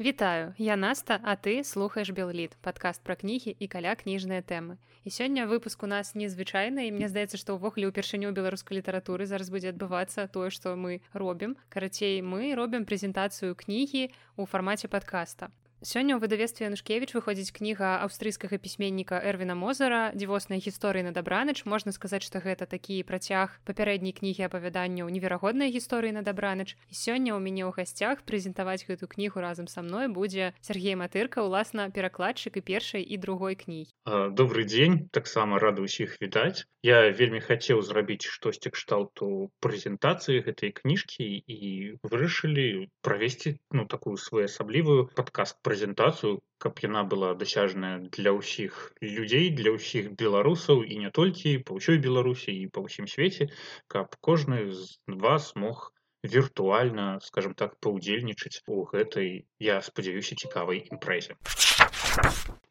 Вітаю, я Наста, а ты слухаеш Белліт, падкаст пра кнігі і каля кніжныя тэмы. І сёння выпуск у нас незвычайны і мне здаецца, што ўвогуле ўпершыню беларускай літаратуры зараз будзе адбывацца тое, што мы робім. Карацей, мы робім прэзентацыю кнігі ў фармаце падкаста. Сёння ў выдавестве Янушкевіч выходзіць кніга аўстрыйскага пісьменніка Эрвіна Мозара дзівоснай гісторыі на дабраныч можна сказаць што гэта такі працяг папярэдняй кнігі апавяданняў неверагоднай гісторыі на дабраныч. І сёння ў мяне ў гасцях прэзентаваць гэту кнігу разам са мной будзе Сергей матырка уласна перакладчык і першай і другой кніг добрый дзень таксама рада ўсіх відаць я вельмі хацеў зрабіць штосьці кшталту прэзентацыі гэтай кніжкі і вырашылі правесці ну такую своеасаблівую падкаст прэзентацыю каб яна была дасяжная для ўсіх людзей для ўсіх беларусаў і не толькі па ўсёй беларусі і па ўсім свеце каб кожны з вас мог віртуальна скажем так паўдзельнічаць у гэтай я спадзяюся цікавай імпрэзе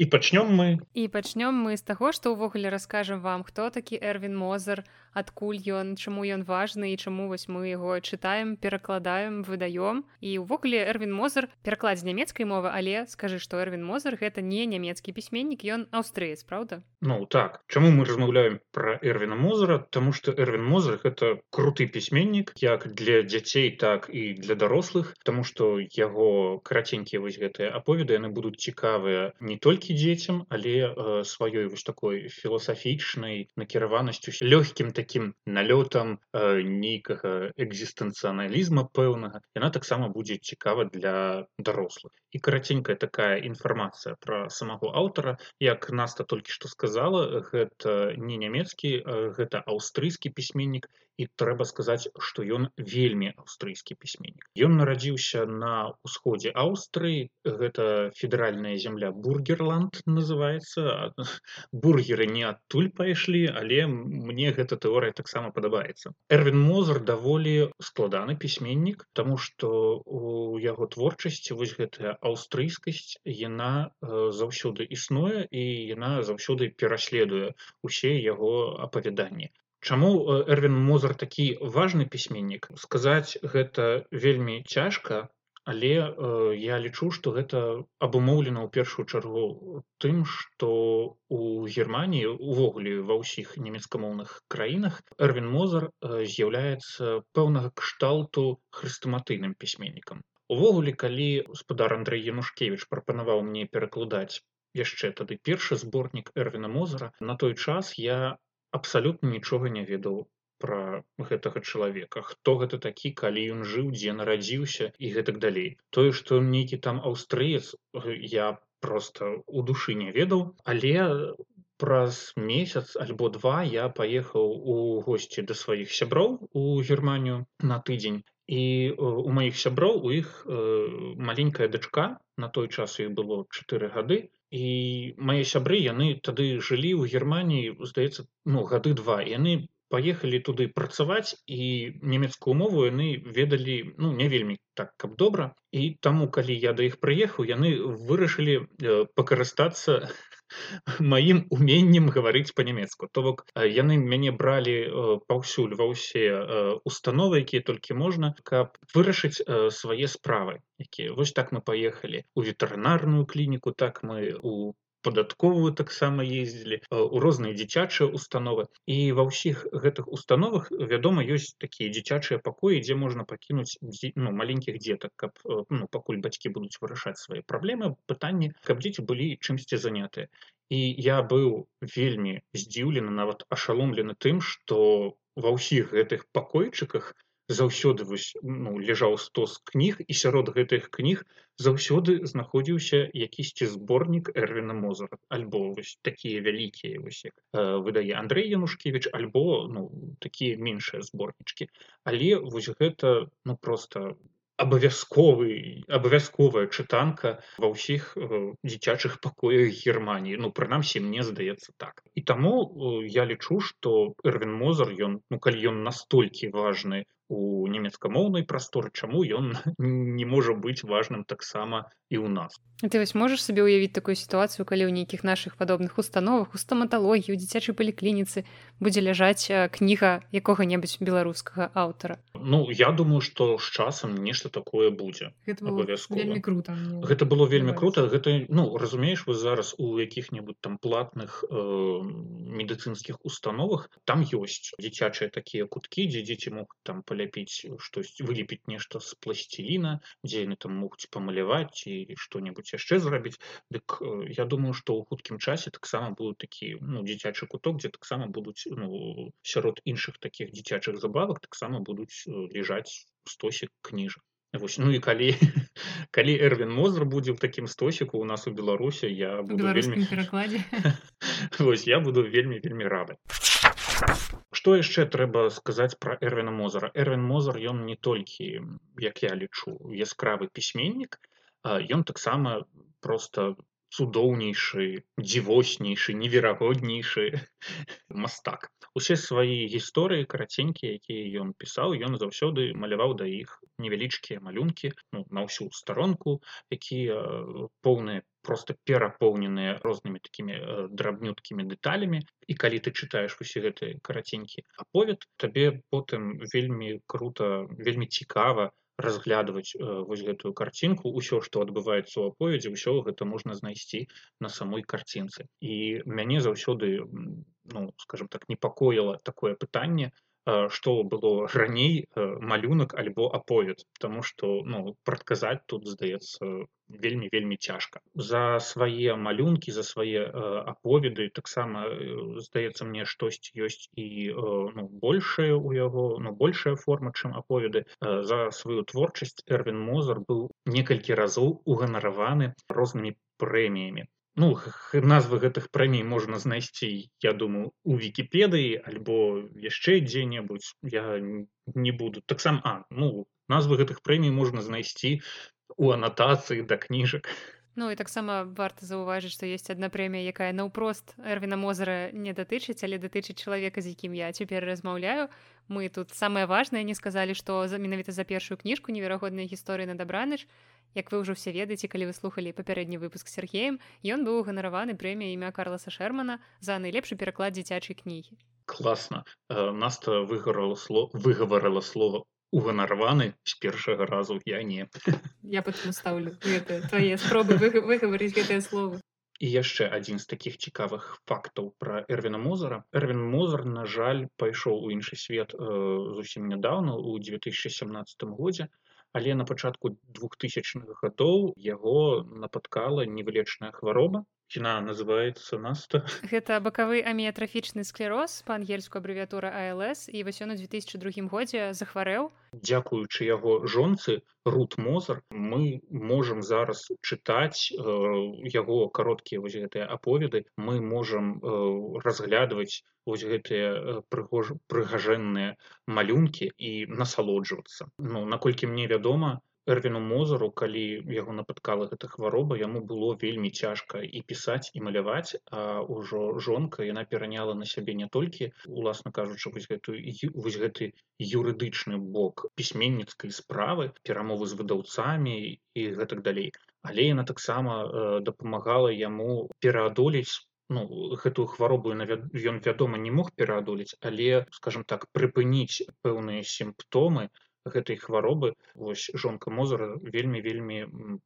і пачнём мы. І пачнём мы з таго што ўвогуле раскажам вам хто такі эрвін мозар адкуль ён чаму ён важны і чаму вось мы яго чытаем перакладаем выдаём. І ўвогуле эрвін мозар пераклад з нямецкай мовы але скажы што эрвін мозар гэта не нямецкі пісьменнік ён аўстрыец Праўда? Ну так. Чаму мы размаўляем пра эрвіна мозара тому что эрвін мозар это круты пісьменнік як для дзяцей так і для дарослых тому что яго караценькія вось гэтыя аповеды яны будуць цікавыя не толькі дзецям але э, сваёй вось такой філасафічнай накіраванасцю лёгкім таким таким налётам э, нейкага экзістэнцыяналізма пэўнага яна таксама будзе цікава для дарослых і караценькая такая інфармацыя пра самого аўтара як наста толькі што сказала гэта не нямецкі гэта аўстрыйскі пісьменнік і трэба сказаць што ён вельмі аўстрыйскі пісьменнік ён нарадзіўся на ўсходзе аўстрыі гэта федэральная земля бургерланд называется. Бургеры не адтуль пайшлі але мне гэта тэорыя таксама падабаецца эрвин мозер даволі складаны пісьменнік тому что у яго творчасці вось гэтая аўстрыйскасць яна заўсёды існуе і яна заўсёды пераследуе усе яго апавяданні Чаму Эрвін Мозар такі важны пісьменнік сказаць гэта вельмі цяжка, але э, я лічу, што гэта абумоўлена ў першую чаргу тым, што у Геррманіі увогуле ва ўсіх нямецкамоўных краінах Эрвін Мозар э, з'яўляецца пэўнага кшталту хрыстаматыйным пісьменнікам. Увогуле, калі гаспадар Андрэй Янушкевіч прапанаваў мне перакладаць яшчэ тады першы зборнік Эрвіна Мозара, на той час я абсалютна нічога не ведаў пра гэтага чалавека. Хто гэта такі калі ён жыў дзе нарадзіўся і гэтак далей. Тое што нейкі там аўстрыец я просто у душы не ведаў але праз месяц альбо два я паехаў у госці да сваіх сяброў у германію на тыдзень. І у маіх сяброў у іх э, маленькая дачка на той час іх было чатыры гады і мае сябры яны тады жылі ў германії здаецца ну гады два. Яны паехалі туды працаваць і нямецкую мову яны ведалі ну не вельмі так каб добра і таму калі я да іх прыехаў яны вырашылі э, пакарыстацца маім уменнем гаварыць па-нямецку то бок яны мяне бралі паўсюль ва ўсе установы якія толькі можна каб вырашыць свае справы якія. Вось так мы паехалі у ветэрынарную клініку так мы у падатковую таксама ездзілі у розныя дзіцячыя установы. І ва ўсіх гэтых установах вядома ёсць такія дзіцячыя пакоі дзе можна пакінуць ну, маленькіх дзетак каб ну, пакуль бацькі будуць вырашаць свае праблемы пытанні каб дзеці былі чымсьці занятыя. І я быў вельмі здзіўлены нават ашаломлены тым што ва ўсіх гэтых пакойчыках заўсёды ну, ляжаў стос кніг і сярод гэтых кніг заўсёды знаходзіўся якісьці зборнік эрвіна мозара альбо вось такія вялікія вось э, выдае Андрей янушкевич альбо ну такія меншыя зборнічкі. Але вось гэта ну просто абавязковы абавязковая чытанка ва ўсіх э, дзіцячых пакоях германії ну прынамсі мне здаецца так. І таму э, я лічу што эрвин мозар ён ну калі ён настолькі важны у нямецкамоўнай прасторы чаму ён не можа быць важным таксама і ў нас. Ты вось можаш сабе ўявіць такую сітуацыю калі ў нейкіх наших падобных установах у стаматалогіі у дзіцячай паліклініцы будзе ляжаць кніга якога-небудзь беларускага аўтара Ну я думаю что з часам нешта такое будзе вельмі круто гэта было вельмі круто. Гэта ну разумееш вы зараз у якіх-небудзь там платных э, медыцынскіх установах там ёсць дзіцячыя такія куткі дзе дзеці могуць там паляпіць штось вылепіць нешта з пласціліна дзе яны там могуць памаляваць і што-небудзь яшчэ зрабіць дык э, я думаю что ў хуткім часе таксама будут такі ну дзіцячы куток дзе таксама будуць ну сярод іншых таких дзіцячых забавак таксама будуць э, лежаць стосік кніжак Вось, ну і калі калі эрвин мозр будзе ў такім стосіку у нас у беларусе я буду вельмі перакладзе Вось я буду вельмі вельмі рады что яшчэ трэба сказаць про эрвина мозера? Эрвин мозер ён не толькі як я лічу яскравы пісьменнік ён таксама просто цудоўнейшы дзівоснейшы неверагоднейшы мастак. Усе свае гісторыі караценькія якія ён пісаў ён заўсёды маляваў да іх невялічкія малюнкі ну, на ўсю старонку якія поўныя просто перапоўненыя рознымі такімі драбнюткімі дэталямі і калі ты чытаеш усе гэтыя караценькі аповед табе потым вельмі круто вельмі цікава разглядваць э, вось гэтую карцінку ўсё што адбываецца ў аповедзе ўсё гэта можна знайсці на самой карцінцы і мяне заўсёды ну скажем так непакоіла такое пытанне што было раней малюнак альбо аповед Таму што ну прадказаць тут здаецца вельмі вельмі цяжка за свае малюнкі за свае аповеды таксама здаецца мне штосьці ёсць і ну, большая у яго ну большая форма чым аповеды. За сваю творчасць эрвин мозар быў некалькі разоў уганараваны рознымі прэміямі ну назвы гэтых прэмій можна знайсці я думаю у вікіпедыі альбо яшчэ дзе-небудзь. Я не буду. Таксама ну назвы гэтых прэмій можна знайсці у анатацыі да кніжак Ну і таксама варта заўважыць, што ёсць адна прэмія, якая наўпрост эрвіна мозара не датычыць, але датычыць чалавека, з якім я цяпер размаўляю. Мы тут самае важнае не сказалі, што за менавіта за першую кніжку неверагодныя гісторыі на дабраныч Як вы ўжо все ведаеце калі вы слухали папярэдні выпуск сергеем ён быў уганараваны прэмія імя карласа шермана за найлепшы пераклад дзіцячай кнігі класна э, наста выгарала слов выгаварыла слова уганараваны з першага разу я не я ставлю твае спробы выгаварыць гэтыя словы і яшчэ адзін з такіх цікавых фактаў пра эрвіна мозара. Эрвин мозар на жаль пайшоў у іншы свет э, зусім нядаўна у 2017 годзе але на пачатку двухтысячных гадоў яго напаткала невылечная хвароба. Яна называется наста. Гэта бакавы аміятрафічны склероз па-ангельску абрэвіатура АЛС і вось ён у 2002 годзе захварэў дзякуючы яго жонцы рут мозар мы можам зараз чытаць э, яго кароткія вось гэтыя аповеды. Мы можам э, разглядваць вось гэтыя э, прыгож прыгажэнныя малюнкі і насалоджвацца. Ну наколькі мне вядома эрвіну мозару калі яго напаткала гэта хвароба яму было вельмі цяжка і пісаць і маляваць а ўжо жонка яна пераняла на сябе не толькі уласна кажучы вось гэтую вось гэты юрыдычны бок пісьменніцкай справы перамовы з выдаўцамі і гэтак далей. Але яна таксама э, дапамагала яму пераадолець Ну, гэтую хваробу ён вядома не мог пераадолець але скажем так прыпыніць пэўныя сімптомы гэтай хваробы вось жонка мозара вельмі вельмі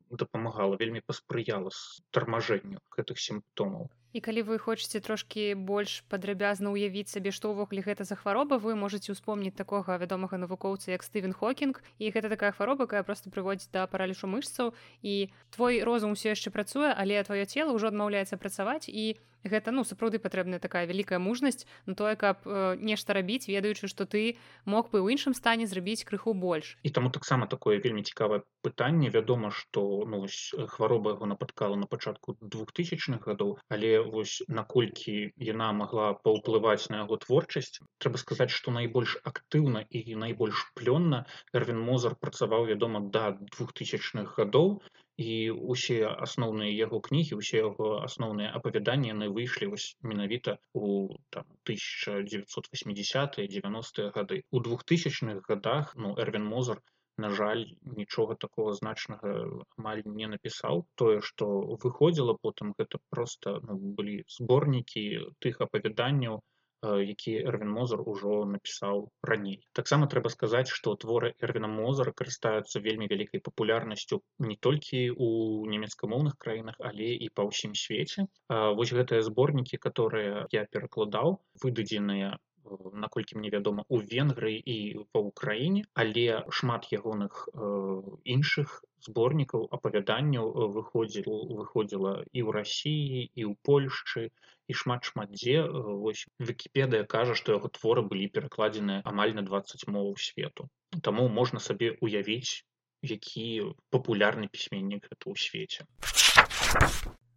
дапамагала вельмі паспрыяла тармажэнню гэтых сімптомаў. І калі вы хочаце трошкі больш падрабязна ўявіць сабе што ўвогуле гэта за хвароба вы можете успомніць такога вядомага навукоўца як стывен хокінг. І гэта такая хвароба якая просто прыводзіць да паралішу мышцаў. І твой розум усё яшчэ працуе але твоё цело ўжо адмаўляецца працаваць. І гэта ну сапраўды патрэбная такая вялікая мужнасць на тое каб э, нешта рабіць ведаючы што ты мог бы ў іншым стане зрабіць крыху больш. І таму таксама такое вельмі цікавае пытанне. Вядома што ну, хвароба яго напаткала на пачатку двухтысячных гадоў але вось наколькі яна магла паўплываць на яго творчасць трэба сказаць што найбольш актыўна і найбольш плённа эрвин мозар працаваў вядома да двухтысячных гадоў і усе асноўныя яго кнігі усе яго асноўныя апавяданні яны выйшлі вось менавіта у там 1980 90 гады у двухтысячных годах ну эрвин мозер на жаль нічога такого значнага амаль не напісаў тое што выходзіла потым гэта просто ну, былі зборнікі тых апавяданняў які эрвин мозер ужо напісаў раней таксама трэба сказаць што творы эрвина мозера карыстаюцца вельмі вялікай папулярнасцю не толькі у нямецкамоўных краінах але і па ўсім свеце вось гэтыя зборнікі которые я перакладаў выдадзеныя наколькі мне вядома у венгрыі і па ўкраіне але шмат ягоных іншых зборнікаў апавяданняў выходзіў выходзіла і ў рассіі і ў польшчы і шмат шмат дзе вось вкіпедыя кажа што яго творы былі перакладзеныя амаль на 20 моў свету. Таму можна сабе уявіць які папулярны пісьменнік гэта ў свеце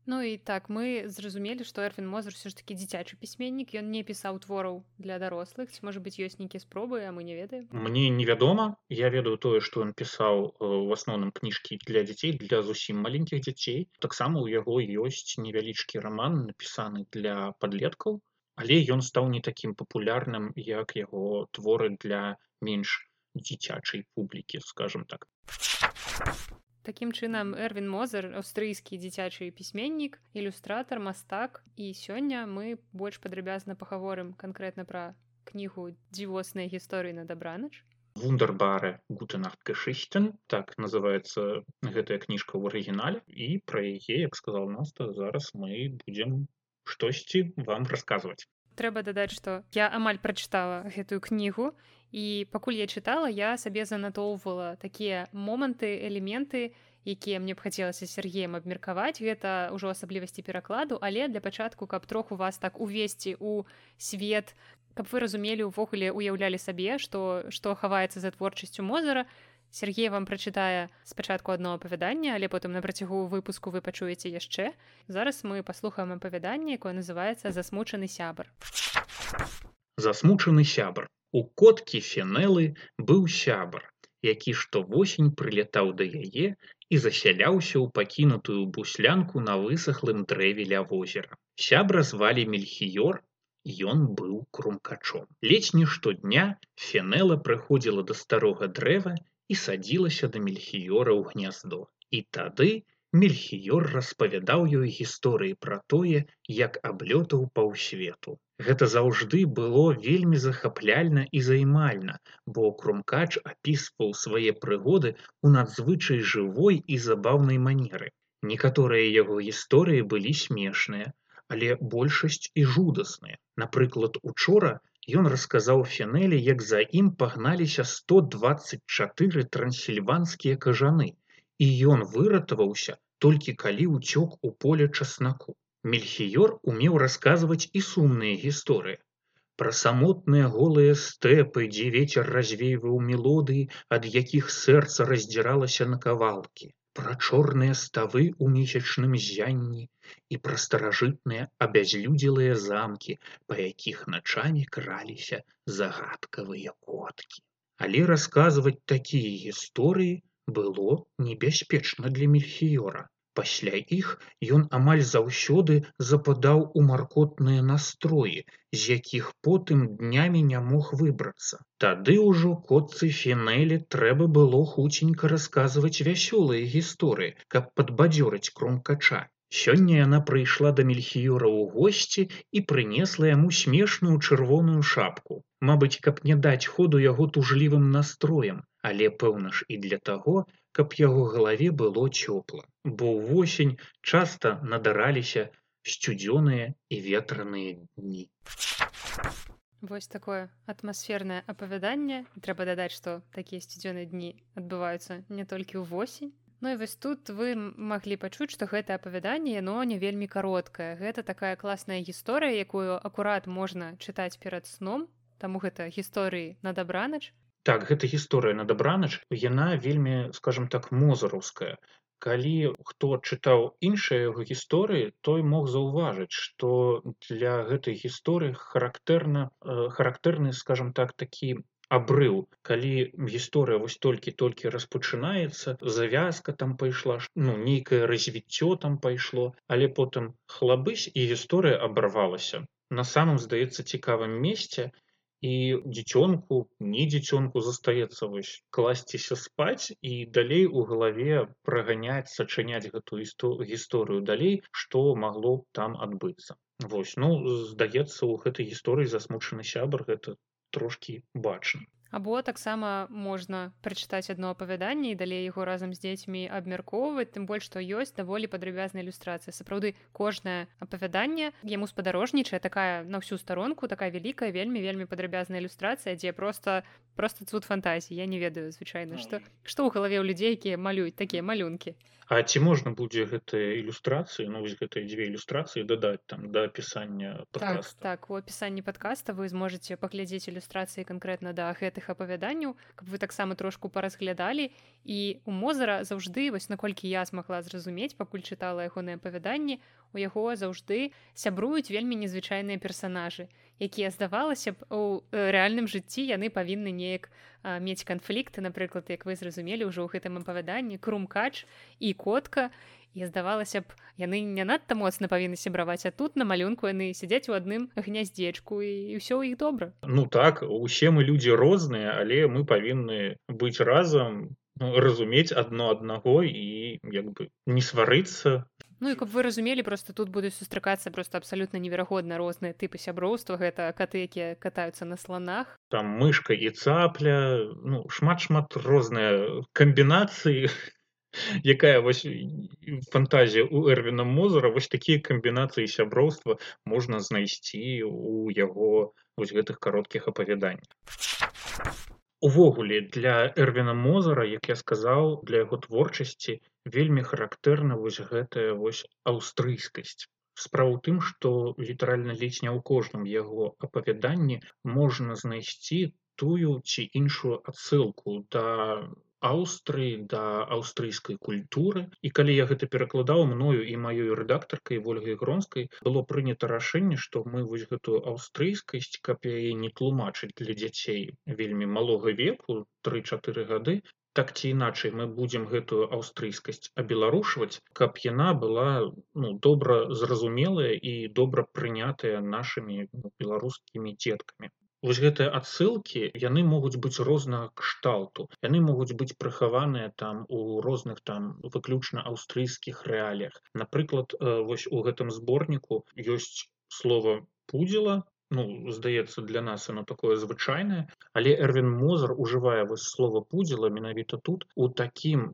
Ну і так мы зразумелі што эрфін мозер все ж таки дзіцячы пісьменнік ён не пісаў твораў для дарослых ці можа быць ёсць нейкія спробы а мы не ведаем. Мне невядома я ведаю тое што ён пісаў э, асноўным кніжкі для дзяцей для зусім маленькіх дзяцей таксама ў яго ёсць невялічкі роман напісаны для подлеткаў але ён стаў не такім папулярным як яго творы для менш дзіцячай публікі скажем так Такім чынам Эрвін Мозер аўстрыйскі дзіцячы пісьменнік, ілюстратар, мастак і сёння мы больш падрабязна пагаворым канкрэтна пра кнігу дзівосныя гісторыі на дабранач. Вундербары гутенахтгешchten так называется гэтая кніжка ў арыгінале і пра яе як сказал наста зараз мы будзем штосьці вам расказваць. Трэба дадаць, што я амаль прачытала гэтую кнігу і пакуль я чытала я сабе занатоўвала такія моманты элементы якія мне б хацелася сергеем абмеркаваць. Гэта ўжо асаблівасці перакладу але для пачатку каб троху вас так увесці у свет каб вы разумелі увогуле уяўлялі сабе што што хаваецца за творчасцю мозара Сергей вам прачытае спачатку адно апавяданне але потым на працягу выпуску вы пачуеце яшчэ зараз мы паслухаем апавяданне якое называется засмучаны сябар засмучаны сябар У коткі фенелы быў сябар, які штовосень прылетаў да яе і засяляўся ў пакінутую буслянку на высахлым дрэве ля возера. Сябра звалі мельхіёр, ён быў крумкачом. Ледзь не штодня фенела прыходзіла да старога дрэва і садзілася да мельхіёра ў гняздо. І тады мельхіёр распавядаў ёй гісторыі пра тое, як аблётаў паўсвету. Гэта заўжды было вельмі захапляльна і займальна, бо крумкач апісваў свае прыгоды ў надзвычай жывой і забаўнай манеры. Некаторыя яго гісторыі былі смешныя, але большасць і жудасныя. Напрыклад, учора ён расказаў фенелі, як за ім пагналіся 124 трансільванскія кажаны, і ён выратаваўся толькі калі ўцёк у поле часнаку. Мельхіёр умеў расказваць і сумныя гісторыі. Пра самотныя голыя стэпы, дзе вецер развейваў мелодыі, ад якіх сэрца раздзіралася на кавалкі, пра чорныя ставы ў месячным зянні і пра старажытныя абязлюдзелыя замкі, па якіх начамі краліся загадкавыя коткі. Але расказваць такія гісторыі было небяспечна для мельхіёра. Пасля іх ён амаль заўсёды западаў у маркотныя настроі, з якіх потым днямі не мог выбрацца. Тады ўжо котцы фенелі трэба было хуценька расказваць вясёлыя гісторыі, каб падбадзёрыць кромкача. Сёння яна прыйшла да мельхіюра ў госці і прынесла яму смешную чырвоную шапку. Мабыць, каб не даць ходу яго тужлівым настроем, але пэўна ж і для таго, каб яго галаве было цёпла, бо ўвосень часта надараліся сцюдзёныя і ветраныя дні. Вось такое атмасфернае апавяданне трэба дадаць, што такія сцюдзёныя дні адбываюцца не толькі ўвосень. Ну і вось тут вы маглі пачуць, што гэта апавяданне яно не вельмі кароткае. Гэта такая класная гісторыя, якую акурат можна чытаць перад сном, таму гэта гісторыі на дабранач, так гэта гісторыя на дабранач. Яна вельмі скажем так мозараўская калі хто чытаў іншыя яго гісторыі той мог заўважыць што для гэтай гісторыі характэрна э, характэрны скажем так такі абрыў. Калі гісторыя вось толькі-толькі распачынаецца завязка там пайшла ну нейкае развіццё там пайшло але потым хлабысь і гісторыя абарвалася. На самым здаецца цікавым месце і дзіцёнку не дзіцёнку застаецца вось класціся спаць і далей у галаве праганяць сачыняць гэтую гісторыю далей што магло б там адбыцца. Вось ну здаецца у гэтай гісторыі засмучаны сябар гэта трошкі бачна або таксама можна прачытаць одно апавяданне і далей яго разам з дзецьмі абмяркоўваць тым больш што ёсць даволі падрабязная ілюстрацыя. Сапраўды кожнае апавяданне яму спадарожнічае такая на ўсю старонку такая вялікая вельмі вельмі падрабязная ілюстрацыя дзе просто просто цуд фантазіі. Я не ведаю звычайна што што ў галаве ў людзей якія малююць такія малюнкі. А ці можна будзе гэтыя ілюстрацыі ну вось гэтыя дзве ілюстрацыі дадаць там да апісання так, так у апісанні падкаста вы зможаце паглядзець ілюстрацыі канкрэтна да гэтых апавяданняў каб вы таксама трошку паразглядалі. І у мозара заўжды вось наколькі я смагла зразумець пакуль чытала ягоныя апавяданні у яго заўжды сябруюць вельмі незвычайныя персанажы якія здавалася б у э, рэальным жыцці яны павінны неяк мець канфлікты. Напрыклад як вы зразумелі ўжо ў гэтым апавяданні крумкач і котка. і здавалася б яны не надта моцна павінны сябраваць а тут на малюнку яны сядзяць у адным гняздзечку і ўсё ў іх добра. Ну так усе мы людзі розныя але мы павінны быць разам ну, разумець адно аднаго і як бы не сварыцца. Ну і каб вы разумелі просто тут будуць сустракацца просто абсалютна неверагодна розныя тыпы сяброўства гэта каты якія катаюцца на слонах там мышка і цапля ну шмат шмат розныя камбінацыі якая вось фантазія у эрвіна мозара вось такія камбінацыі сяброўства можна знайсці у яго вось гэтых кароткіх апавяданнях увогуле для эрвіна мозара як я сказаў для яго творчасці вельмі характэрна вось гэтая вось аўстрыйскасць справа ў тым што літаральна ледзь не ў кожным яго апавяданні можна знайсці тую ці іншую адсылку да Аўстрыі да аўстрыйскай культуры. І калі я гэта перакладаў мною і маёй рэдактаркай ольгай гронскай было прынята рашэнне што мы вось гэтую аўстрыйскасць каб яе не тлумачыць для дзяцей вельмі малога веку тры-чатыры гады так ці іначай мы будзем гэтую аўстрыйскасць абеларушваць каб яна была ну добра зразумелая і добра прынятая нашымі ну, беларускімі дзеткамі Вось гэтыя адсылкі яны могуць быць рознага кшталту. Яны могуць быць прыхаваныя там у розных там выключна аўстрыйскіх рэаліях. Напрыклад, э, вось у гэтым зборніку ёсць слова пудзіла. Ну, здаецца для нас оно такое звычайнае але эрвин мозар ужывае вось слова пудзіла менавіта тут у такім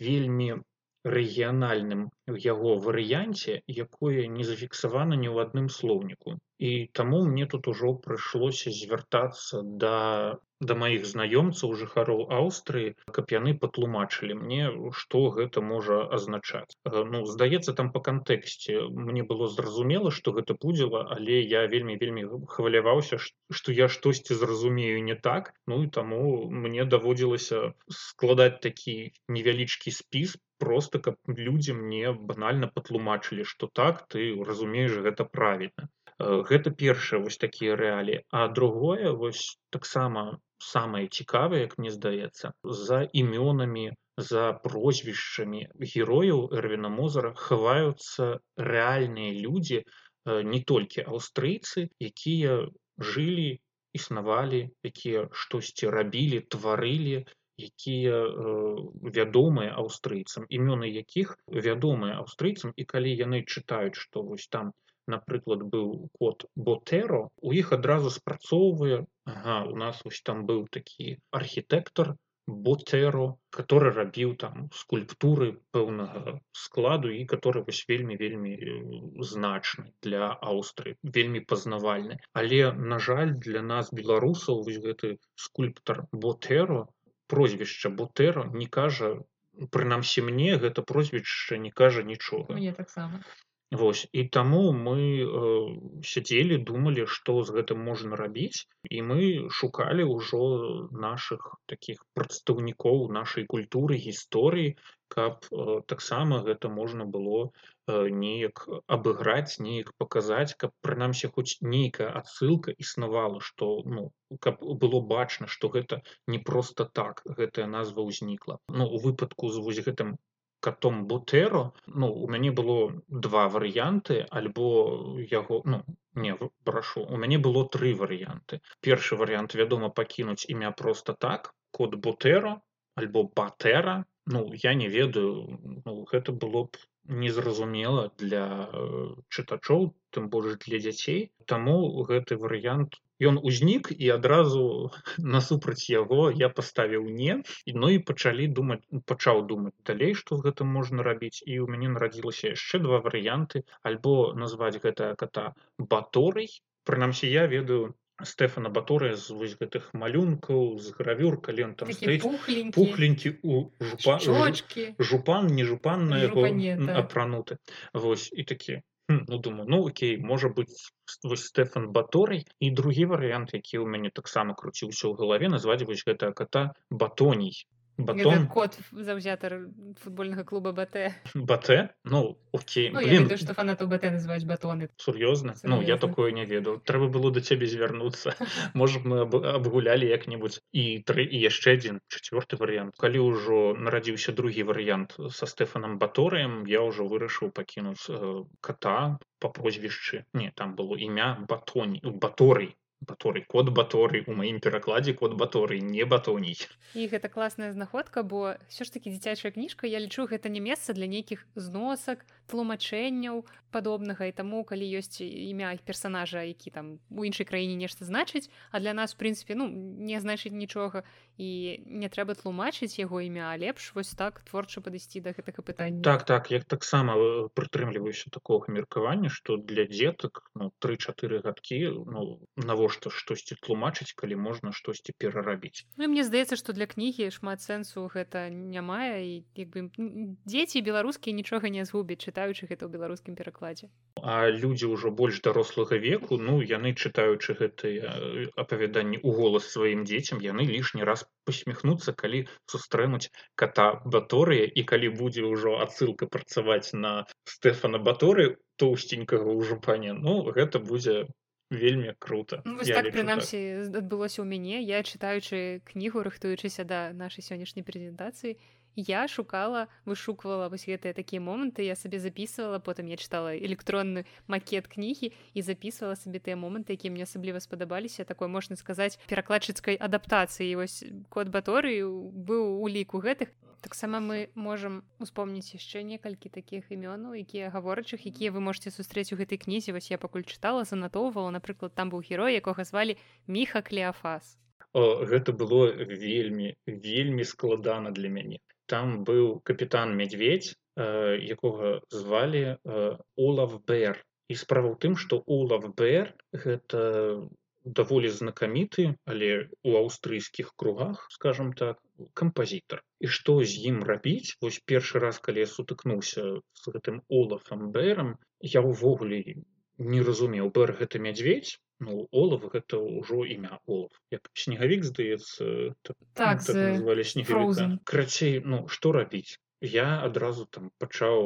вельмі рэгіянальным яго варыянце якое не зафіксавана ні ў адным слоўніку і таму мне тут ужо прыйшлося звяртацца да да маіх знаёмцаў жыхароў аўстрыі каб яны патлумачылі мне што гэта можа азначаць. Ну здаецца там па кантэксце мне было зразумела што гэта пудзіла але я вельмі вельмі хваляваўся што я штосьці зразумею не так. Ну і таму мне даводзілася складаць такі невялічкі спіс просто каб людзі мне банальна патлумачылі што так ты разумееш гэта правільна гэта першае вось такія рэаліі а другое вось таксама самае цікавае як мне здаецца за імёнамі за прозвішчамі герояў эрвіна мозара хаваюцца рэальныя людзі не толькі аўстрыйцы якія жылі існавалі якія штосьці рабілі тварылі якія э, вядомыя аўстрыйцам імёны якіх вядомыя аўстрыйцам. І калі яны чытаюць што вось там напрыклад быў код ботеро у іх адразу спрацоўвае ага, у нас вось там быў такі архітэктор ботеро который рабіў там скульптуры пэўнага складу і который вось вельмі вельмі значны для аўстры вельмі пазнавальны але на жаль для нас беларусаў вось гэты скульптор ботеро прозвішча ботеро не кажа прынамсі мне гэта прозвішча не кажа нічога. Мне таксама Вось. І таму мы э, сядзелі думалі што з гэтым можна рабіць і мы шукалі ўжо наших таких прадстаўнікоў нашай культуры гісторыі каб э, таксама гэта можна было э, неяк абыграць неяк паказаць каб прынамсі хоць нейкая адсылка існавала што ну каб было бачна што гэта не просто так гэтая назва ўзнікла. Ну у выпадку з вось гэтым катом бутеро ну у мяне было два варыянты альбо яго ну не прашу у мяне было тры варыянты першы варыянт вядома пакінуць імя просто так код бутеро альбо батера. Ну я не ведаю ну, гэта было б незразумела для э, чытачоў тым больш для дзяцей таму гэты варыянт ён узнік і адразу насупраць яго я паставіў не ну і пачалі думаць пачаў думаць далей што з гэтым можна рабіць. І ў мяне нарадзілася яшчэ два варыянты. Альбо назваць гэта кота баторый прынамсі я ведаю Стэфана баторыя з вось гэтых малюнкаў з гравюр калі там пухленькі. У жупа, жупан не жупанная апрануты. Вось і такі ну думаю ну окей можа быць вось стэфан баторый і другі варыянт які ў мяне таксама круціўся ў галаве назваць вось гэта кота батоній батон? Кот заўзятар футбольнага клуба бт бт ну окей ну, блин, ведаю, что фанату бт называюць батоны. Сур'ёзна ну я такое не ведаю трэба было да цябе звярнуцца можа мы абгулялі як-небудзь і тры і яшчэ адзін чацвёрты варыянт калі ўжо нарадзіўся другі варыянт са стэфанам баторыем я ўжо вырашыў пакінуць э, кота по прозвішчы не там было імя батоні баторый баторый код баторый у маім перакладзе код баторый не батоній і гэта класная знаходка бо все ж таки дзіцячая кніжка я лічу гэта не месца для нейкіх зносак тлумачэнняў падобнага і таму калі ёсць імя іх персонажа які там у іншай краіне нешта значыць а для нас в прынцыпе ну не значыць нічога і не трэба тлумачыць яго імя лепш вось так творча падысці да гэтага пытання. Так так як таксама э, прытрымліваюся такога меркавання што для дзетак ну, тры-чатыры гадкі ну навошта штосьці тлумачыць калі можна штосьці перарабіць ну, мне здаецца што для кнігі шмат сэнсу гэта не мае і як бы дзеці беларускія нічога не згубяць чытаючы гэта ў беларускім перакладзе а людзі ўжо больш дарослага веку ну яны чытаючы гэтыя э, апавяданні ў голас сваім дзецям яны лішні раз посміхнуцца калі сустрэнуць кота баторыя і калі будзе ўжо адсылка працаваць на стэфана баторы тоўсценькага ўжо пане ну гэта будзе вельмі круто. Ну, так, прынамсі адбылося ў мяне. Я чытаючы кнігу рыхтуючыся да нашай сённяшняй прэзентацыі я шукала вышуквала вось гэтыя такія моманты я сабе записывала потым я чытала электронны макет кнігі і записывала сабе тыя моманты якія мне асабліва спадабаліся. Такой можна сказаць перакладчыцкай адаптацыі. Вось код баторыі быў у ліку гэтых таксама мы можам успомніць яшчэ некалькі такіх імёнаў якія гаворачых якія вы можете сустрэць у гэтай кнізе вось я пакуль чытала занатоўвала напрыклад там быў герой якога звалі міха клеафас гэта было вельмі вельмі складана для мяне там быў капітан медведь э, якога звалі э, Олаф Бэр і справа ў тым што Олаф Бэр гэта даволі знакаміты але у аўстрыйскіх кругах скажем так кампазітар. І што з ім рабіць? Вось першы раз калі я сутыкнуўся з гэтым Олафам бэрам я ўвогуле не разумеў бэр гэта мядзведь ну олов гэта ўжо імя олов як снегавік здаецца так, так, так крацей ну што рабіць я адразу там пачаў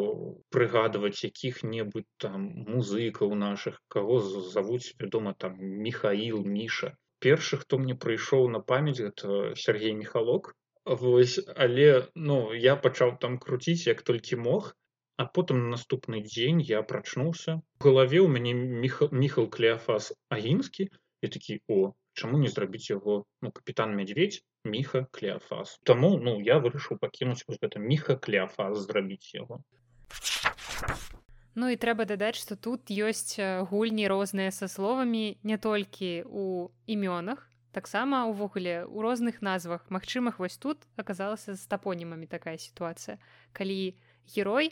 прыгадваць якіх-небудзь там музыкаў наших каго завуць вядома там михаил міша першы хто мне прыйшоў на памяць это Сергей михалок. Вось але ну я пачаў там круціць як толькі мог А потым на наступны дзень я прачнуўся. У галаве ў мяне міхал клеафас агінскі. І такі о, чаму не зрабіць яго ну, капітан мядзведь міха клеафас. Таму ну, я вырашыў пакінуць вось гэта міха клеафас зрабіць яго. Ну і трэба дадаць, што тут ёсць гульні розныя са словамі не толькі ў імёнах, таксама ўвогуле у розных назвах магчымых вось тут аказалася з тапонімамі такая сітуацыя. Калі герой,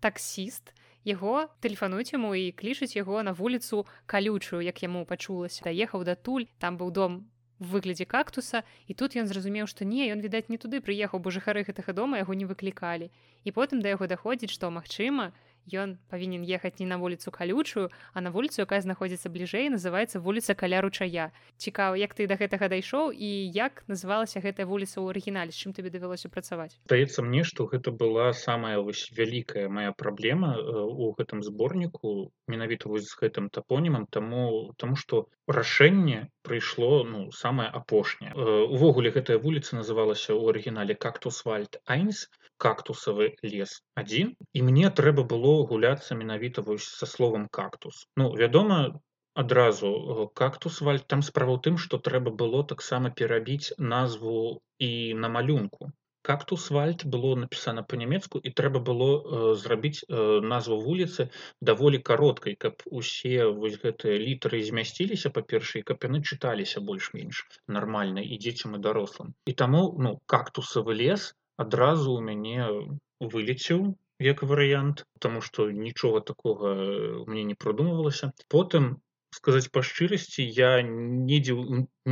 таксіст яго тэлефануць яму і клічуць яго на вуліцу калючую як яму пачулася. Даехаў датуль там быў дом выглядзе кактуса і тут ён зразумеў што не ён відаць не туды прыехаў бо жыхары гэтага дома яго не выклікалі. І потым да яго даходзіць што магчыма ён павінен ехаць не на вуліцу калючую а на вуліцу якая знаходзіцца бліжэй называется вуліца каля ручая. Цікава як ты да гэтага дайшоў і як называлася гэтая вуліца ў арыгінале чым тебе давялося працаваць? Здаецца мне што гэта была самая вось вялікая моя праблема у гэтым зборніку менавіта вось з гэтым тапонімам таму тому что рашэнне прыйшло ну самае апошняе. Увогуле гэтая вуліца называлася ў арыгінале кактусвальд айнс кактусавы лес адзін і мне трэба было гуляцца менавіта вось са словам кактус ну вядома адразу кактус валь там справа ў тым што трэба было таксама перабіць назву і на малюнку. Кактус вальт было напісана па-нямецку і трэба было э, зрабіць э, назву вуліцы даволі кароткай каб усе вось гэтыя літары змясціліся па-першай каб яны чыталіся больш-менш нармальна і дзецям і дарослым. І таму ну кактусавы лес адразу ў мяне вылецеў як варыянт тому што нічога такога мне не прыдумвалася потым сказаць па шчырасці я недзе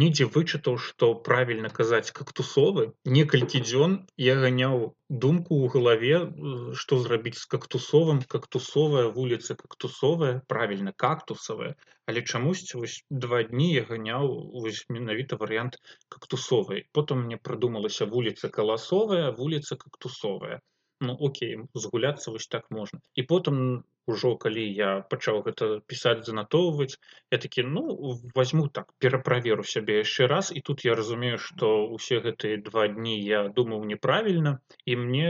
недзе вычытаў што правільна казаць кактусовы некалькі дзён я ганяў думку ў галаве што зрабіць з кактусовым кактусовая вуліца кактусовая правільна кактусавая але чамусьці вось два дні я ганяў вось менавіта варыянт кактусовай потым мне прыдумалася вуліца каласовая вуліца кактусовая ну окей згуляцца вось так можна і потым ужо калі я пачаў гэта пісаць занатоўваць я такі ну возьму так пераправеру сябе яшчэ раз. І тут я разумею што ўсе гэтыя два дні я думаў неправільна і мне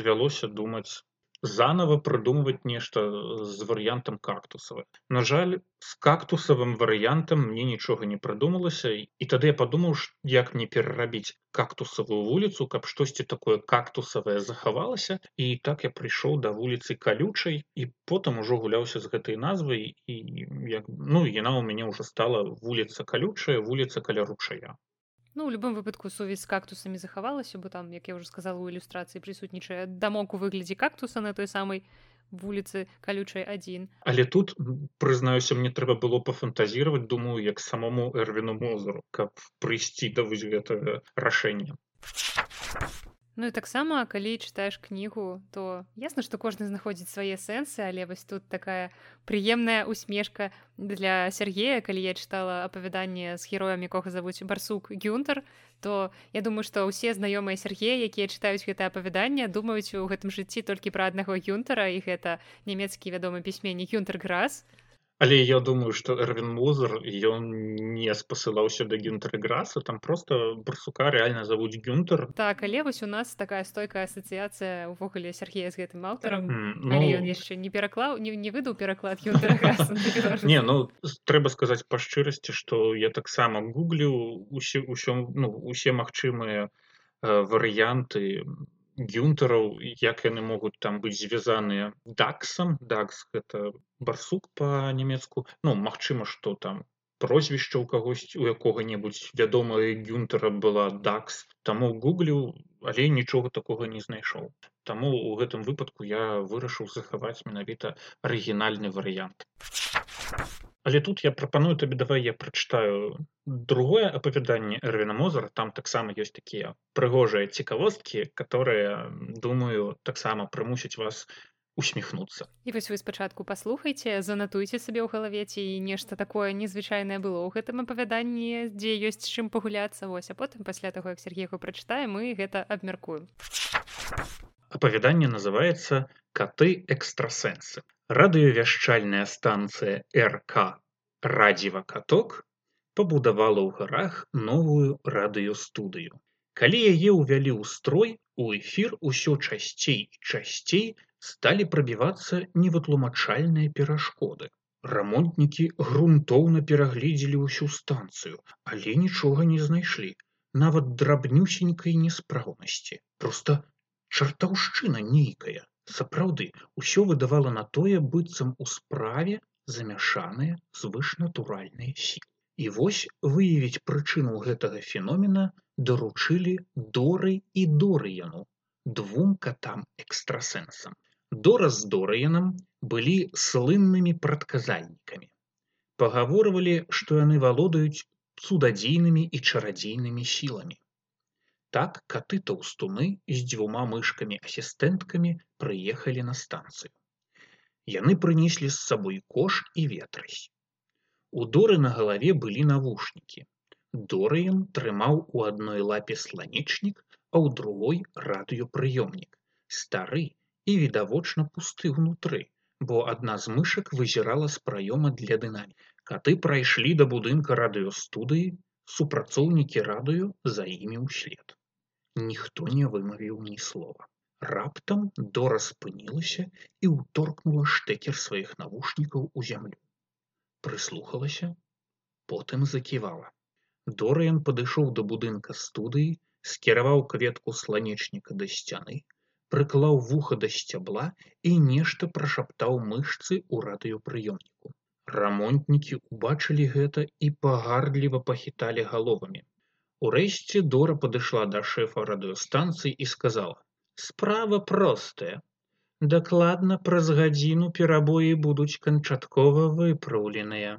давялося думаць заново прыдумваць нешта з варыянтам кактусава на жаль з кактусавым варыянтам мне нічога не прыдумалася і тады я падумаў як мне перарабіць кактусавую вуліцу каб штосьці такое кактусавае захавалася і так я прыйшоў да вуліцы калючай і потым ужо гуляўся з гэтай назвай і як ну яна ў мяне ўжо стала вуліца калючая вуліца каля ручая Ну, у любым выпадку сувязь з кактусамі захавалася бо там як я уже сказала у ілюстрацыі прысутнічае дамок у выглядзе кактуса на той самай вуліцы калючай адзін але тут прызнаюся мне трэба было пафантазіраваць думаю як самому эрвіну мозару каб прыйсці да вось гэтага рашэння Ну і таксама калі чытаеш кнігу то ясна што кожны знаходзіць свае сэнсы але вось тут такая прыемная усмешка для Сергея. Калі я чытала апавяданне з героем якога завуць барсук гюнтер то я думаю што ўсе знаёмыя Сергея якія чытаюць гэта апавяданне думаюць у гэтым жыцці толькі пра аднаго гюнтера. І гэта нямецкі вядомы пісьменнік гюнтер грас Але я думаю што эрвин музер ён не спасылаўся да гюнтерграса там просто барсука реально завуць гюнтер. Так але вось у нас такая стойкая асацыяцыя увогуле Сергея з гэтым аўтарам ну... ён яшчэ не пераклаў не, не выдаў пераклад не ну трэба сказаць па шчырасці што я таксама гуглю усе ўсё ну усе магчымыя э, варыянты гюнтараў як яны могуць там быць звязаныя даксам. Дакс гэта барсук па-нямецку. Ну магчыма што там прозвішча ў кагось у якога-небудзь вядомая гюнтера была дакс. Таму гуглю але нічога такога не знайшоў. Таму у гэтым выпадку я вырашыў захаваць менавіта арыгінальны варыянт Але тут я прапаную табе давай я прачытаю другое апавяданне эрвіна мозара там таксама ёсць такія прыгожыя цікавосткі которые думаю таксама прымусяць вас усміхнуцца. І вось вы спачатку паслухайце занатуйце сабе ў галаве ці нешта такое незвычайнае было ў гэтым апавяданні дзе ёсць чым пагуляцца. Вось а потым пасля таго як Сергейку прачытае мы гэта абмяркуем. Апавяданне называется каты экстрасэнсы радыёвяшчальная станцыя рк радзіва каток пабудавала ў гарах новую радыёстудыю. Калі яе ўвялі ў строй у эфір усё часцей часцей сталі прабівацца невытлумачальныя перашкоды. Рамонтнікі грунтоўна перагледзелі ўсю станцыю але нічога не знайшлі нават драбнюсенькай неспраўнасці просто чартаўшчына нейкая Сапраўды, усё выдавала на тое, быццам у справе замяшаныя звышнатуральныя сілы. І вось выявіць прычыну гэтага феномена даручылі доры і дорыяну двум катам экстрасэнсам. Дора з дорыянам былі слыннымі прадказальнікамі. Пагаворвалі, што яны валодаюць цудадзейнымі і чарадзейнымі сіламі. Так каты таўстуны з дзвюма мышкамі асістэнткамі прыехалі на станцыю. Яны прынеслі з сабой кош і ветразь. У доры на галаве былі навушнікі. Дорыем трымаў у адной лапе сланечнік, а ў другой радыёпрыёмнік. Стары і відавочна пусты ўнутры, бо адна з мышак вызірала з праёма для дынамі. Каты прайшлі да будынка радыёстудыі, супрацоўнікі радыё за імі ўслед. Ніхто не вымавіў ні слова. Раптам Дора спынілася і ўторкнула штэкер сваіх навушнікаў у зямлю. Прыслухалася, потым заківала. Дорыян падышоў да будынка студыі, скіраваў кветку сланечніка да сцяны, прыклаў вуха да сцябла і нешта прашаптаў мышцы ў радыёпрыёмніку. Рамонтнікі ўбачылі гэта і пагардліва пахіталі галовамі. Урэшце Дора падышла да шэфа радыёстанцыі і сказала: Справа простая. Дакладна праз гадзіну перабоі будуць канчаткова выпраўленыя.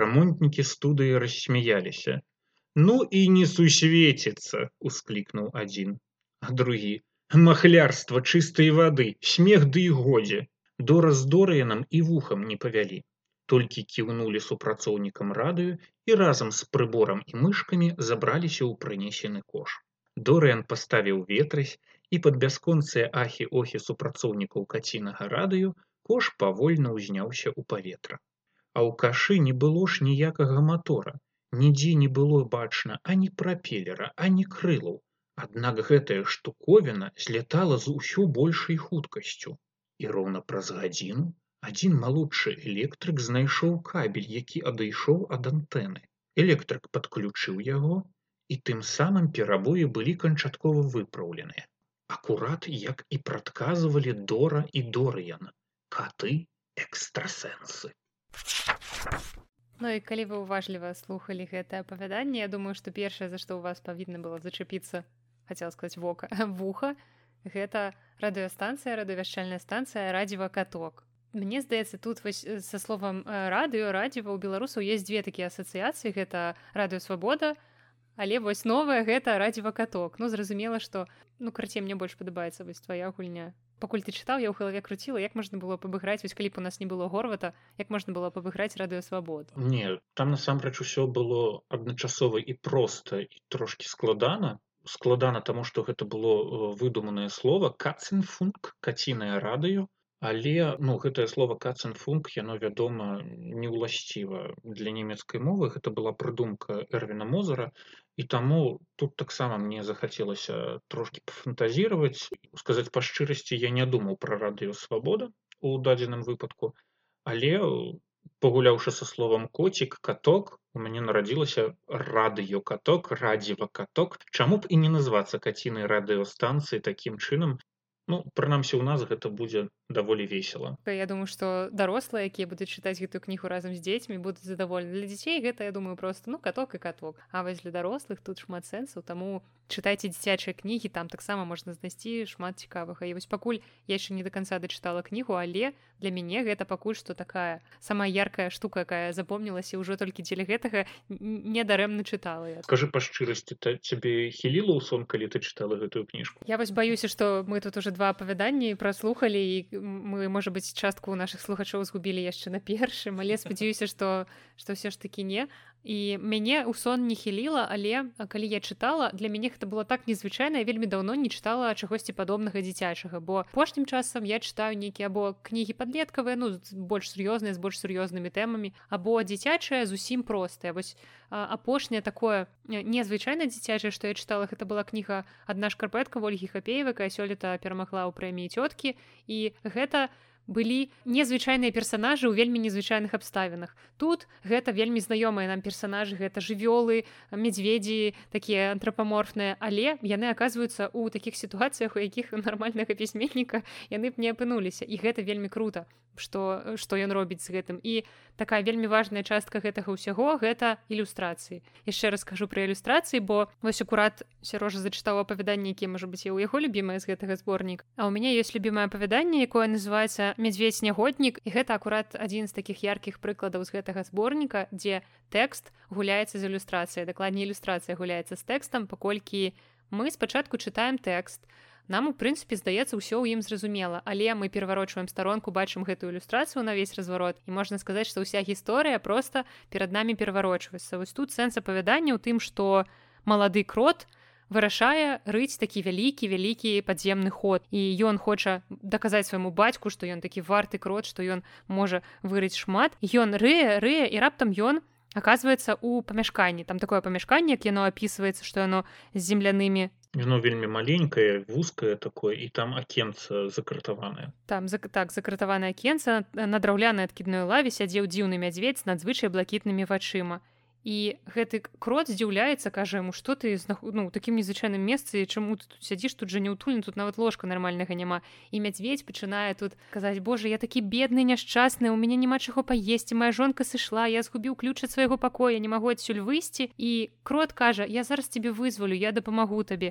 Рамонтнікі студыі рассмяяліся. Ну і не сусвеціцца, усклікнуў адзін, а другі: махлярства чыстай вады, смех ды і годзе. Дора з дорыянам і вухам не павялі. Толькі кіўнулі супрацоўнікам радыё і разам з прыборам і мышкамі забраліся ў прынесены кош. Дорыян паставіў ветразь і пад бясконцыя ахі-охі супрацоўнікаў кацінага радыё кош павольна ўзняўся ў паветра. А ў кашы не было ж ніякага матора, нідзе не было бачна ані прапелера, ані крылаў. Аднак гэтая штуковіна злятала з усё большай хуткасцю. І роўна праз гадзіну адзін малодшы электрык знайшоў кабель, які адышоў ад антэны. Электрык падключыў яго, і тым самым перабоі былі канчаткова выпраўленыя. Акурат як і прадказвалі дора і дорыян каты экстрасэнсы. Ну і калі вы уважліва слухали гэтае апавяданне Я думаю што першае за што ў вас павінна было зачапіцца хацела сказать вока вуха гэта радыёстанцыя радыёвяшчальная станцыя радзіва каток Мне здаецца тут вось са словам радыё радзіва у беларусаў есть две такія асацыяцыі гэта радыёвабода але вось новая гэта радзіва каток ну зразумела што ну карце мне больш падабаецца вось твоя гульня. Пакуль ты чытаў я ў галаве круціла як можна было пабыграць вось калі б у нас не было горвата як можна было пабыграць радыёвабод не там насамрэч усё было адначасова і проста і трошки складана. Складана таму што гэта было выдуманае слово кацинфунк кацінае радыё але ну гэтае слово кацинфунк яно вядома неўласціва для нямецкай мовы. Гэта была прыдумка эрвіна мозара і таму тут таксама мне захацелася трошки пафантазіраваць. Сказаць па шчырасці я не думаў пра радыёвабода у дадзеным выпадку. Але пагуляўшы са словам коцік каток у мяне нарадзілася радыё каток радзіва каток чаму б і не назвацца кацінай радыёстанцыі такім чынам Ну прынамсі у нас гэта будзе даволі весела Я думаю што дарослыя якія будуць чытаць гэтую кнігу разам з дзецьмі будуць задаволены для дзяцей гэта я думаю просто ну каток і каток. А вось для дарослых тут шмат сэнсаў таму чытайце дзіцячыя кнігі там таксама можна знайсці шмат цікавага і вось пакуль я яшчэ не до конца дачытала кнігу але для мяне гэта пакуль што такая самая яркая штука якая запомнілася ўжо толькі дзеля гэтага недарэмна чытала я. Скажы па шчырасці цябе хіліла ў сон калі ты чытала гэтую кніжку Я вось баюся што мы тут уже два апавяданні праслухалі і мы можа быць частку наших слухачоў згубілі яшчэ на першым. Але спадзяюся што што ўсё ж такі не і мяне ў сон не хіліла але калі я чытала для мяне гэта было так незвычайна вельмі даўно не чытала чагосьці падобнага дзіцячага бо апошнім часам я чытаю нейкі або кнігі падлеткавыя ну больш сур'ёзныя з больш сур'ёзнымі тэмамі або дзіцячая зусім простая вось апошняе такое незвычайна дзіцячае што я чытала гэта была кніга адна шкарпэтка ольгі хапеева якая сёлета перамагла ў прэміі цёткі. І гэта у былі незвычайныя персонажы ў вельмі незвычайных абставінах. Тут гэта вельмі знаёмыя нам персонажы гэта жывёлы мядзведзі такія антрапаморфныя але яны аказваюцца ў такіх сітуацыях у якіх нармальнага пісьменніка яны б не апынуліся. І гэта вельмі круто што што ён робіць з гэтым. І такая вельмі важная частка гэтага ўсяго гэта ілюстрацыі. Яшчэ раз скажу пра ілюстрацыі бо вось акурат сярожа зачытаў апавяданне які можа быць я ў яго любімае з гэтага зборнік. А ў мяне ёсць любімае апавяданне якое называется мядзведь снегоднік і гэта акурат адзін з такіх яркіх прыкладаў з гэтага зборніка дзе тэкст гуляецца з ілюстрацыяй. Дакладней ілюстрацыя гуляецца з тэкстам паколькі мы спачатку чытаем тэкст нам у прынцыпе здаецца ўсё ў ім зразумела. Але мы пераварочваем старонку бачым гэтую ілюстрацыю на весь разварот і можна сказаць што ўся гісторыя просто перад намі пераварочваецца. Вось тут сэнс апавядання ў тым што малады крот вырашае рыць такі вялікі вялікі падземны ход. І ён хоча даказаць свайму бацьку што ён такі варты крот што ён можа вырыць шмат. Ён рые рые і раптам ён оказывается у памяшканні. Там такое памяшканне як яно опісваецца што яно з землянымі Яно вельмі маленькае вузкае такое і там акенца закратаванае там за так закратаванае акенца на драўлянай адкідной лаве сядзеў дзіўны мядзведь надзвычай блакітнымі вачыма і гэты крот здзіўляецца кажа ему что ты знах... ну таким незвычайным месцы чаму ты тут сядзіш тут жа не ўтульны тут нават ложка нармальнага няма і мядзведь пачынае тут казаць Боже я такі бедны няшчасны у мяне няма чаго паесці моя жонка сышла я згубіў ключ ад свайго пакоя не магу адсюль выйсці і крот кажа я зараз тебе вызвалю я дапамагу табе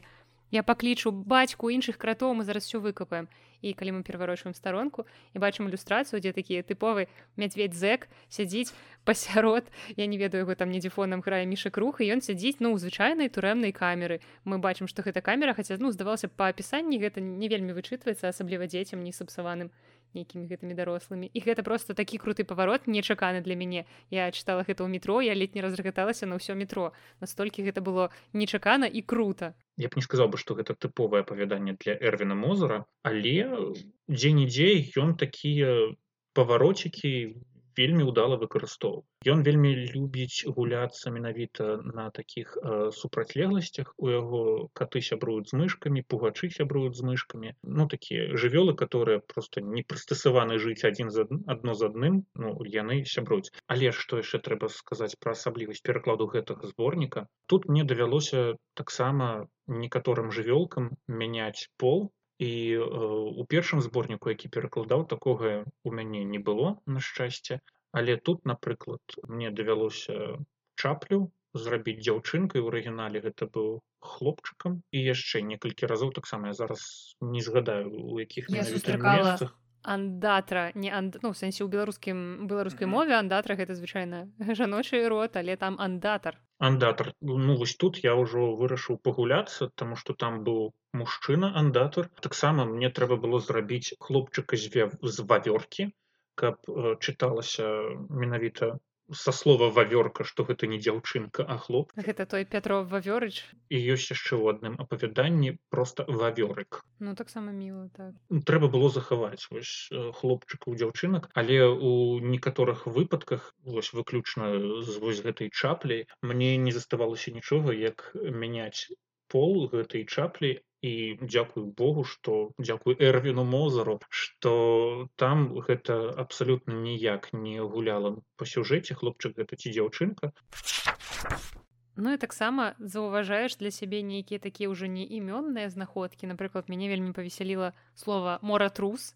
я паклічу бацьку іншых кратоў мы зараз все выкапаем і калі мы пераварочваем старонку і бачым ілюстрацыю дзе такі тыповы мядзведь зэк сядзіць пасярод я не ведаю яго там недзе фонам грае міша круг і ён сядзіць ну звычайнай турэмнай камеры. Мы бачым што гэта камера хаця ну здавалася па апісанні гэта не вельмі вычытваецца асабліва дзецям не сапсаваным нейкімі гэтымі дарослымі і гэта просто такі круты паварот нечаканы для мяне я чытала гэта ў метро я ледь не разрагаталася на ўсё метро настолькі гэта было нечакана і круто. Я б не сказаў бы што гэта тыповае апавяданне для эрвіна мозера. Але дзе-нідзе ён такія павароцікі вельмі ўдала выкарыстоўваў Ён вельмі любіць гуляцца менавіта на такіх э, супрацьлегласцях. У яго каты сябруюць з мышкамі пугачы сябруюць з мышкамі. Ну такія жывёлы которые просто не прыстасаваны жыць адзін за адно з адным ну яны сябруюць. Але што яшчэ трэба сказаць пра асаблівасць перакладу гэтага зборніка? Тут мне давялося таксама некаторым жывёлкам мяняць пол і э, у першым зборніку які перакладаў такога у мяне не было на шчасце але тут напрыклад мне давялося чаплю зрабіць дзяўчынкай у арыгінале. Гэта быў хлопчыкам. І яшчэ некалькі разоў таксама я зараз не згадаю у якіх месцах андатра не анд... ну, сэнсе ў беларускім беларускай мове андатра гэта звычайна жаночы рот але там андатар андатар ну вось тут я ўжо вырашыў пагуляцца таму што там быў мужчына андатар таксама мне трэба было зрабіць хлопчыка зве з вавёркі каб э, чыталася менавіта са слова вавёрка што гэта не дзяўчынка а хлоп. Гэта той пятров вавёрыч. І ёсць яшчэ ў адным апавяданні просто вавёрык ну таксама міла так. Трэба было захаваць вось хлопчыка у дзяўчынак але у некаторых выпадках вось выключна з вось гэтай чапляй мне не заставалася нічога як мяняць пол гэтай чаплі і дзякую Богу што дзякую эрвіну мозару што там гэта абсалютна ніяк не гуляла па сюжэце хлопчык гэта ці дзяўчынка Ну і таксама заўважаеш для сябе нейкія такія ўжо не імённыя знаходкі напрыклад мяне вельмі павесяліла слова моратрус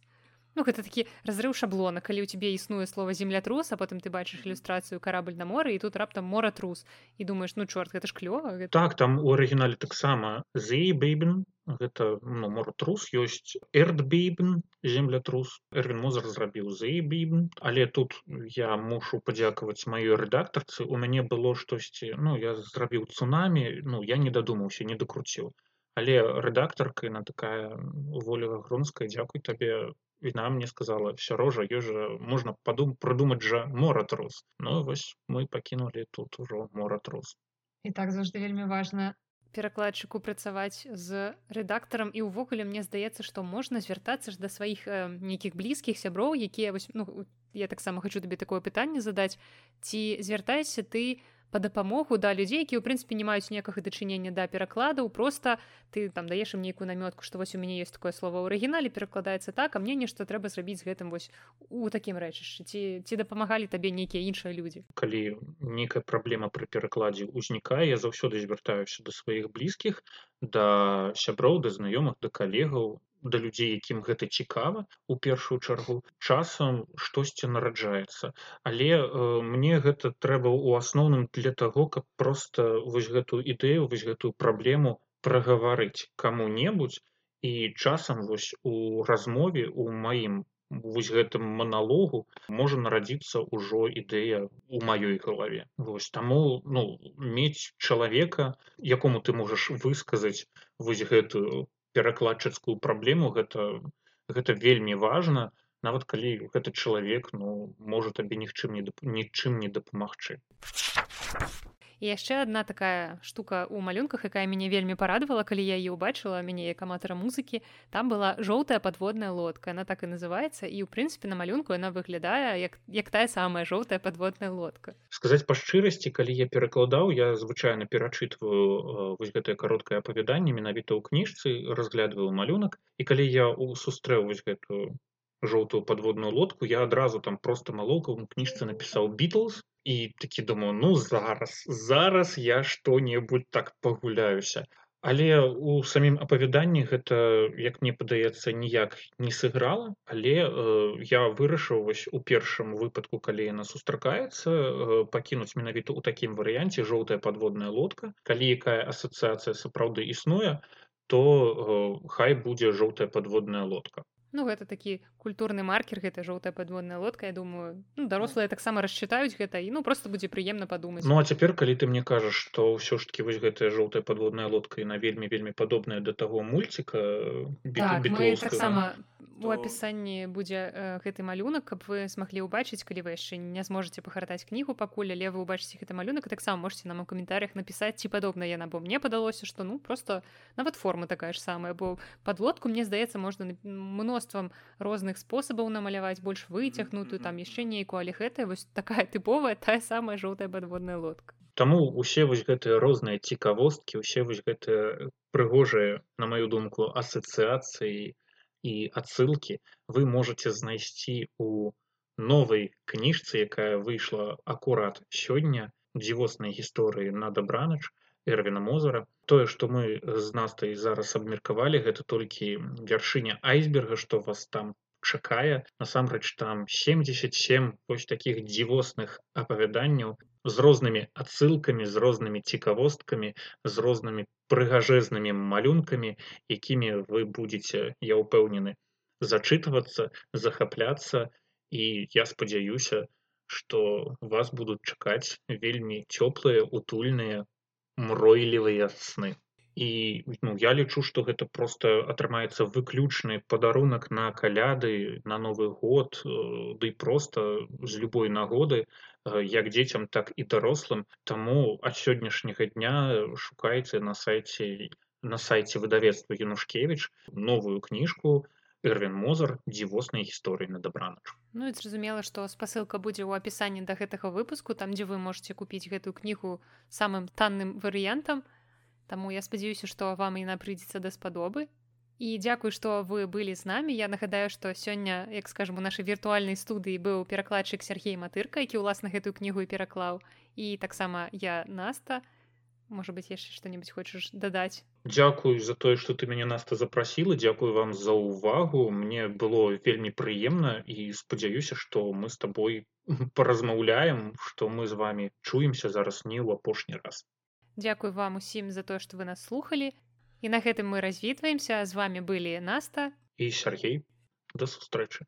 ну гэта такі разрыў шаблона калі ў цябе існуе слова землятрус а потым ты бачыш ілюстрацыю карабль на моры і тут раптам моратрус і думаеш ну чорт гэта ж клёва гэта... так там у арыгінале таксама зейбейбен гэта ну, моратрус ёсць эрдбейбен землятрус эрвин мозар зрабіў зейбейбен але тут я мушу падзякаваць маёй рэдактарцы у мяне было штосьці ну я зрабіў цунамі ну я не дадумаўся не дакруціў але рэдактарка на такая волева гронская дзякуй табе віна мне сказала сярожа ёжа можна падум прыдумаць жа моратрус Ну вось мы пакінулі тут ужо моратрус і так заўжды вельмі важна перакладчыку працаваць з рэдактарам і ўвогуле мне здаецца што можна звяртацца ж да сваіх э, нейкіх блізкіх сяброў якія вось ну я таксама хочу табе такое пытанне задаць ці звяртайся ты у па дапамогу да людзей які ў прынцыпе не маюць ніякага дачынення да перакладаў просто ты там даеш ім нейкую намётку што вось у мяне есть такое слово ў арыгінале перакладаецца так а мне нешта трэба зрабіць гэтым вось у такім рэчышчы. Ці ці дапамагалі табе нейкія іншыя людзі? Калі нейкая праблема пры перакладзе ўзнікае я заўсёды звяртаюся да сваіх блізкіх да сяброў да знаёмых да калегаў да людзей якім гэта цікава у першую чаргу часам штосьці нараджаецца. Але э, мне гэта трэба ў асноўным для таго каб просто вось гэтую ідэю вось гэтую праблему прагаварыць каму-небудзь. І часам вось у размове у маім вось гэтым маналогу можа нарадзіцца ўжо ідэя у маёй галаве. Вось таму ну мець чалавека якому ты можаш высказаць вось гэтую перакладчыцкую праблему гэта гэта вельмі важна. Нават калі гэты чалавек ну можа табе нічым не нічым не дапамагчы і яшчэ одна такая штука у малюнках якая мяне вельмі парадавала калі я ее убачыла мяне як аматара музыкі там была жоўтая подводная лодка она так і называется і у прынцыпе на малюнку яна выглядае як як тая самая жоўтая подводная лодка сказаць па шчырасці калі я перакладаў я звычайна перачытваю э, вось гэтае кароткае апавяданне менавіта ў кніжцы разглядываю малюнак і калі я у сустрэў вось гэтую жоўтую подводную лодку я адразу там просто малоўка у кніжцы напісаў Beatles і такі думаю ну зараз зараз я што-небудзь так пагуляюся але у самім апавяданні гэта як мне падаецца ніяк не сыграла але э, я вырашыў вось у першым выпадку калі яна сустракаецца э, пакінуць менавіта ў такім варыянце жоўтая подводная лодка. Калі якая асацыяцыя сапраўды існуе то э, хай будзе жоўтая подводная лодка Ну гэта такі культурны маркер гэта жоўтая падводная лодка я думаю ну, дарослыя таксама расчытаюць гэта і ну просто будзе прыемна падумаць Ну а цяпер калі ты мне кажаш што ўсё ж таки вось гэтая жоўтая падводная лодка і на вельмі вельмі падобная да таго мульціка так, таксама у апісанні будзе э, гэты малюнак каб вы смаглі ўбачыць калі вы яшчэ не зможаце пахартаць кнігу пакуль але вы ўбачыце гэты малюнак таксама можете нам у каментарях напісаць ці падобна яна бо мне падалося што ну просто нават форма такая ж самая бо падлодку мне здаецца можна мноствам розных спосабаў намаляваць больш выцягнутую там яшчэ нейкую але гэтая вось такая тыповая тая самая жоўтая падводная лодка. Таму усе вось гэтыя розныя цікавосткі усе вось гэтыя прыгожыя на маю думку асацыяцыі і адсылкі вы можете знайсці у новай кніжцы якая выйшла акурат сёння дзівоснай гісторыі на дабранач эрвіна мозара тое што мы з настай зараз абмеркавалі гэта толькі вяршыня айсберга што вас там чакае насамрэч там 77 вось такіх дзівосных апавяданняў з рознымі адсылкамі з рознымі цікавосткамі з рознымі прыгажэзнымі малюнкамі якімі вы будетеце я ўпэўнены зачытвацца захапляцца. І я спадзяюся што вас будуць чакаць вельмі цёплыя утульныя мройлівыя сны і ну, я лічу што гэта просто атрымаецца выключны падарунак на каляды на новы год э, ды просто з любой нагоды э, як дзецям так і дарослым. Таму ад сённяшняга дня шукайце на сайце на сайце выдавецтва янушкевич новую кніжку эрвин мозар. Дзівоснай гісторыі на дабранач Ну і зразумела што спасылка будзе ў апісанні да гэтага выпуску там дзе вы можете купіць гэтую кнігу самым танным варыянтам Таму я спадзяюся што вам яна прыйдзецца даспадобы і дзякуй што вы былі з намі. Я нагадаю што сёння як скажем у нашай віртуальнай студыі быў перакладчык Сергей матырка які ўласна гэтую кнігу і пераклаў. І таксама я наста. Можа быть яшчэ што-небудзь хочаш дадаць? Дзякую за тое што ты мяне наста запрасіла. Дзякую вам за ўвагу. Мне было вельмі прыемна і спадзяюся што мы з табой паразмаўляем што мы з вами чуемся зараз не ў апошні раз Дзякуй вам усім за тое што вы нас слухали. І на гэтым мы развітваемся з вами былі наста і Сергей. Да сустрэчы